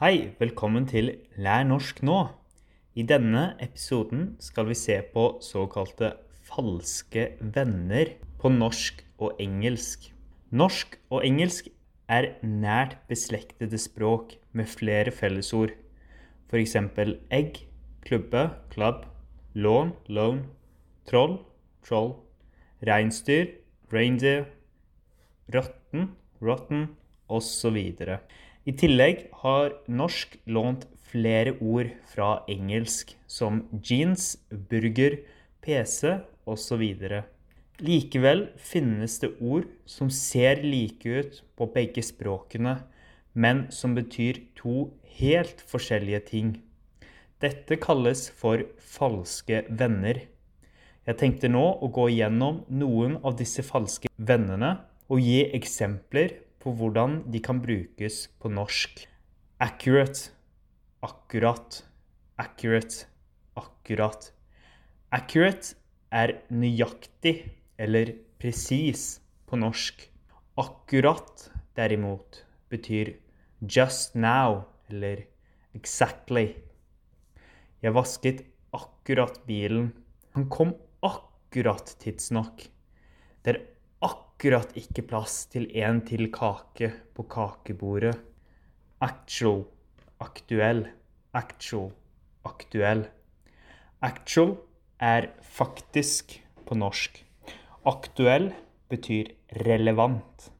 Hei, velkommen til Lær norsk nå. I denne episoden skal vi se på såkalte falske venner på norsk og engelsk. Norsk og engelsk er nært beslektede språk med flere fellesord. F.eks. egg, klubbe, club, lån, loan, troll, troll, reinsdyr, reindeer, rotten, rotten osv. I tillegg har norsk lånt flere ord fra engelsk, som jeans, burger, PC osv. Likevel finnes det ord som ser like ut på begge språkene, men som betyr to helt forskjellige ting. Dette kalles for falske venner. Jeg tenkte nå å gå igjennom noen av disse falske vennene og gi eksempler på hvordan de kan brukes på norsk. Accurate akkurat. Accurate akkurat. Accurate er nøyaktig eller presis på norsk. Akkurat, derimot, betyr just now eller exactly. Jeg vasket akkurat bilen. Han kom akkurat tidsnok. Det er akkurat ikke plass til en til kake på kakebordet. Actual, aktuell. Actual, aktuell. Actual er faktisk på norsk. Aktuell betyr relevant.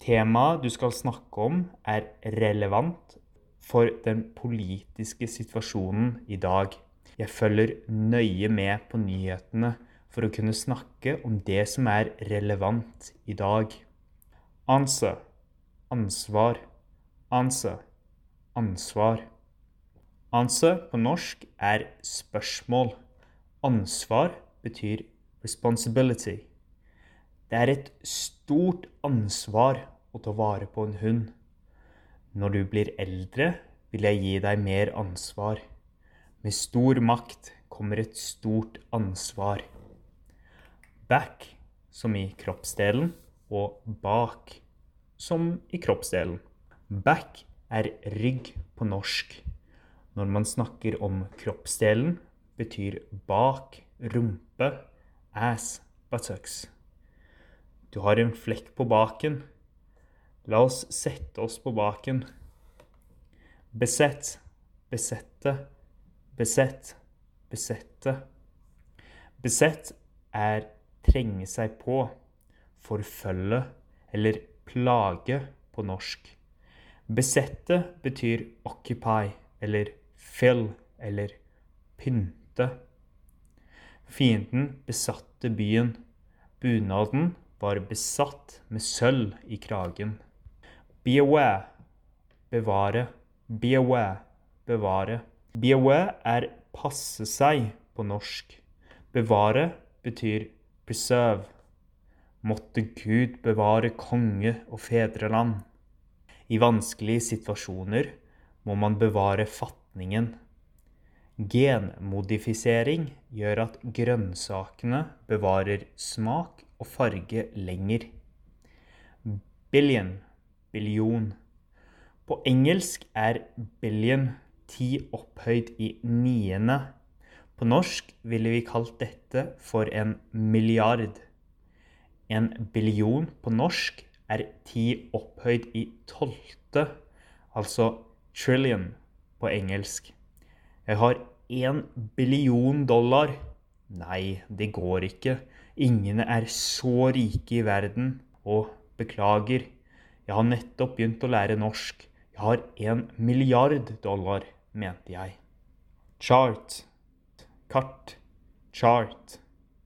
Temaet du skal snakke om, er relevant for den politiske situasjonen i dag. Jeg følger nøye med på nyhetene for å kunne snakke om det som er relevant i dag. Anse ansvar. Anse ansvar. Anse på norsk er spørsmål. Ansvar betyr responsibility. Det er et stort ansvar å ta vare på en hund. Når du blir eldre, vil jeg gi deg mer ansvar. Med stor makt kommer et stort ansvar. Back, som i kroppsdelen, og bak, som i kroppsdelen. Back er rygg på norsk. Når man snakker om kroppsdelen, betyr bak rumpe, ass, buttocks. Du har en flekk på baken. La oss sette oss på baken. Besett, besette, besett, besette. Besett er trenge seg på, forfølge eller plage på norsk. Besette betyr occupy eller fill eller pynte. Fienden besatte byen. Bunaden var besatt med sølv i kragen. Be aware bevare. Be aware bevare. Be aware er passe seg på norsk. Bevare betyr preserve. Måtte Gud bevare konge og fedreland. I vanskelige situasjoner må man bevare fatningen. Genmodifisering gjør at grønnsakene bevarer smak og farge lenger. Billion billion. På engelsk er billion ti opphøyd i niende. På norsk ville vi kalt dette for en milliard. En billion på norsk er ti opphøyd i tolvte, altså trillion på engelsk. Jeg har én billion dollar. Nei, det går ikke. Ingen er så rike i verden. Og beklager, jeg har nettopp begynt å lære norsk. Jeg har en milliard dollar, mente jeg. Chart. Kart. Chart.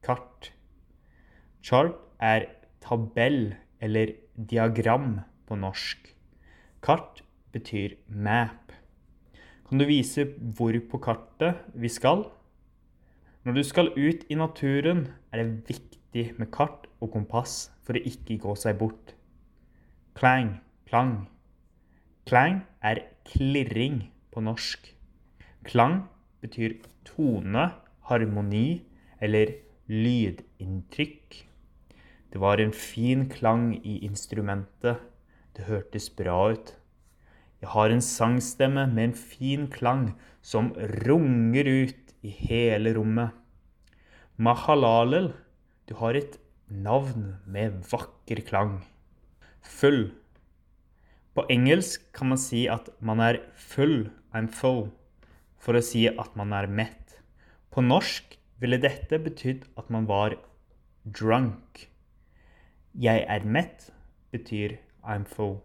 Kart. Chart er tabell eller diagram på norsk. Kart betyr map. Kan du vise hvor på kartet vi skal? Når du skal ut i naturen, er det viktig med kart og kompass for å ikke gå seg bort. Klang, klang. Klang er klirring på norsk. Klang betyr tone, harmoni eller lydinntrykk. Det var en fin klang i instrumentet. Det hørtes bra ut. Jeg har en sangstemme med en fin klang som runger ut i hele rommet. Mahalalel, du har et navn med vakker klang. Full. På engelsk kan man si at man er full, I'm full, for å si at man er mett. På norsk ville dette betydd at man var drunk. Jeg er mett betyr I'm full.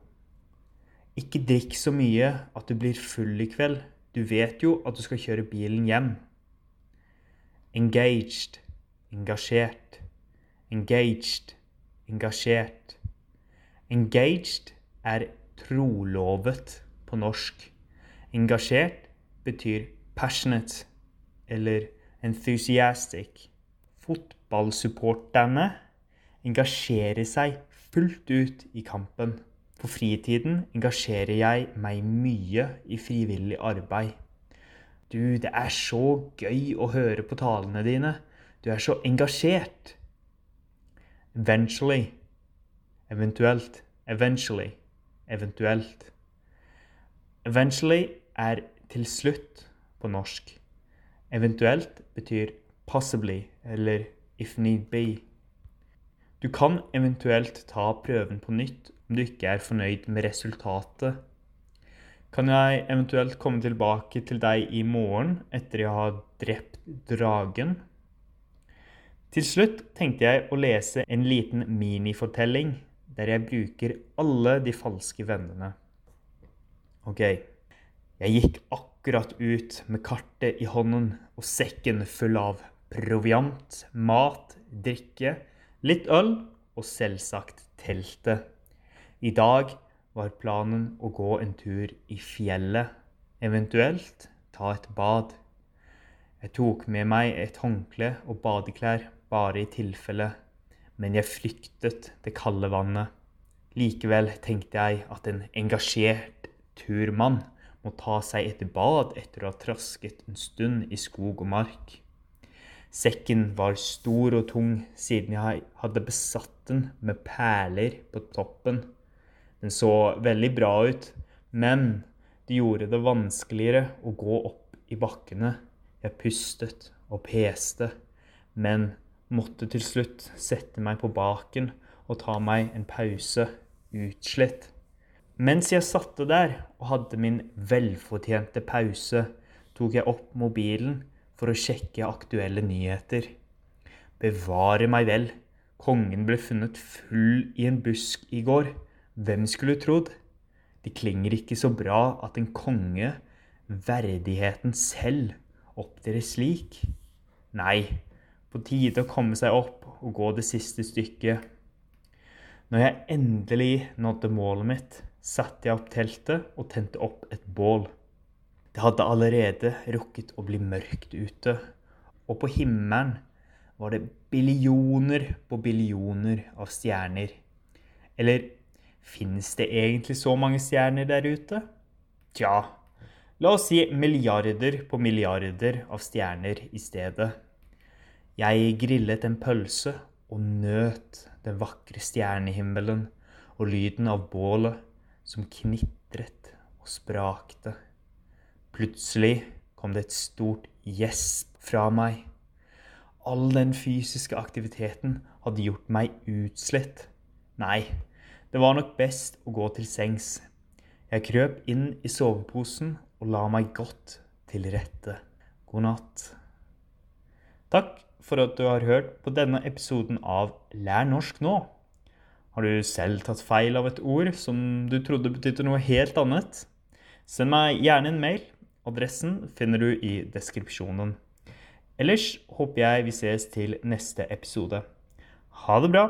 Ikke drikk så mye at du blir full i kveld. Du vet jo at du skal kjøre bilen hjem. Engaged. Engasjert. Engaged. Engasjert. Engaged er trolovet på norsk. Engasjert betyr passionate eller enthusiastic. Fotballsupporterne engasjerer seg fullt ut i kampen. På fritiden engasjerer jeg meg mye i frivillig arbeid. Du, det er så gøy å høre på talene dine. Du er så engasjert. Eventually. Eventuelt. Eventually. Eventuelt. Eventually er til slutt på norsk. Eventuelt betyr possibly eller if need be. Du kan eventuelt ta prøven på nytt om du ikke er fornøyd med resultatet. Kan jeg eventuelt komme tilbake til deg i morgen etter jeg har drept dragen? Til slutt tenkte jeg å lese en liten minifortelling der jeg bruker alle de falske vennene. Ok. Jeg gikk akkurat ut med kartet i hånden og sekken full av proviant, mat, drikke Litt øl og selvsagt teltet. I dag var planen å gå en tur i fjellet, eventuelt ta et bad. Jeg tok med meg et håndkle og badeklær bare i tilfelle, men jeg fryktet det kalde vannet. Likevel tenkte jeg at en engasjert turmann må ta seg et bad etter å ha trasket en stund i skog og mark. Sekken var stor og tung siden jeg hadde besatt den med perler på toppen. Den så veldig bra ut, men det gjorde det vanskeligere å gå opp i bakkene. Jeg pustet og peste, men måtte til slutt sette meg på baken og ta meg en pause, utslitt. Mens jeg satte der og hadde min velfortjente pause, tok jeg opp mobilen for å sjekke aktuelle nyheter. Bevare meg vel, kongen ble funnet full i en busk i går. Hvem skulle trodd? Det klinger ikke så bra at en konge, verdigheten selv, opptrer slik. Nei, på tide å komme seg opp og gå det siste stykket. Når jeg endelig nådde målet mitt, satte jeg opp teltet og tente opp et bål. Det hadde allerede rukket å bli mørkt ute, og på himmelen var det billioner på billioner av stjerner. Eller finnes det egentlig så mange stjerner der ute? Tja, la oss si milliarder på milliarder av stjerner i stedet. Jeg grillet en pølse og nøt den vakre stjernehimmelen og lyden av bålet som knitret og sprakte. Plutselig kom det et stort gjesp fra meg. All den fysiske aktiviteten hadde gjort meg utslitt. Nei, det var nok best å gå til sengs. Jeg krøp inn i soveposen og la meg godt til rette. God natt. Takk for at du har hørt på denne episoden av Lær norsk nå. Har du selv tatt feil av et ord som du trodde betydde noe helt annet? Send meg gjerne en mail Adressen finner du i deskripsjonen. Ellers håper jeg vi ses til neste episode. Ha det bra!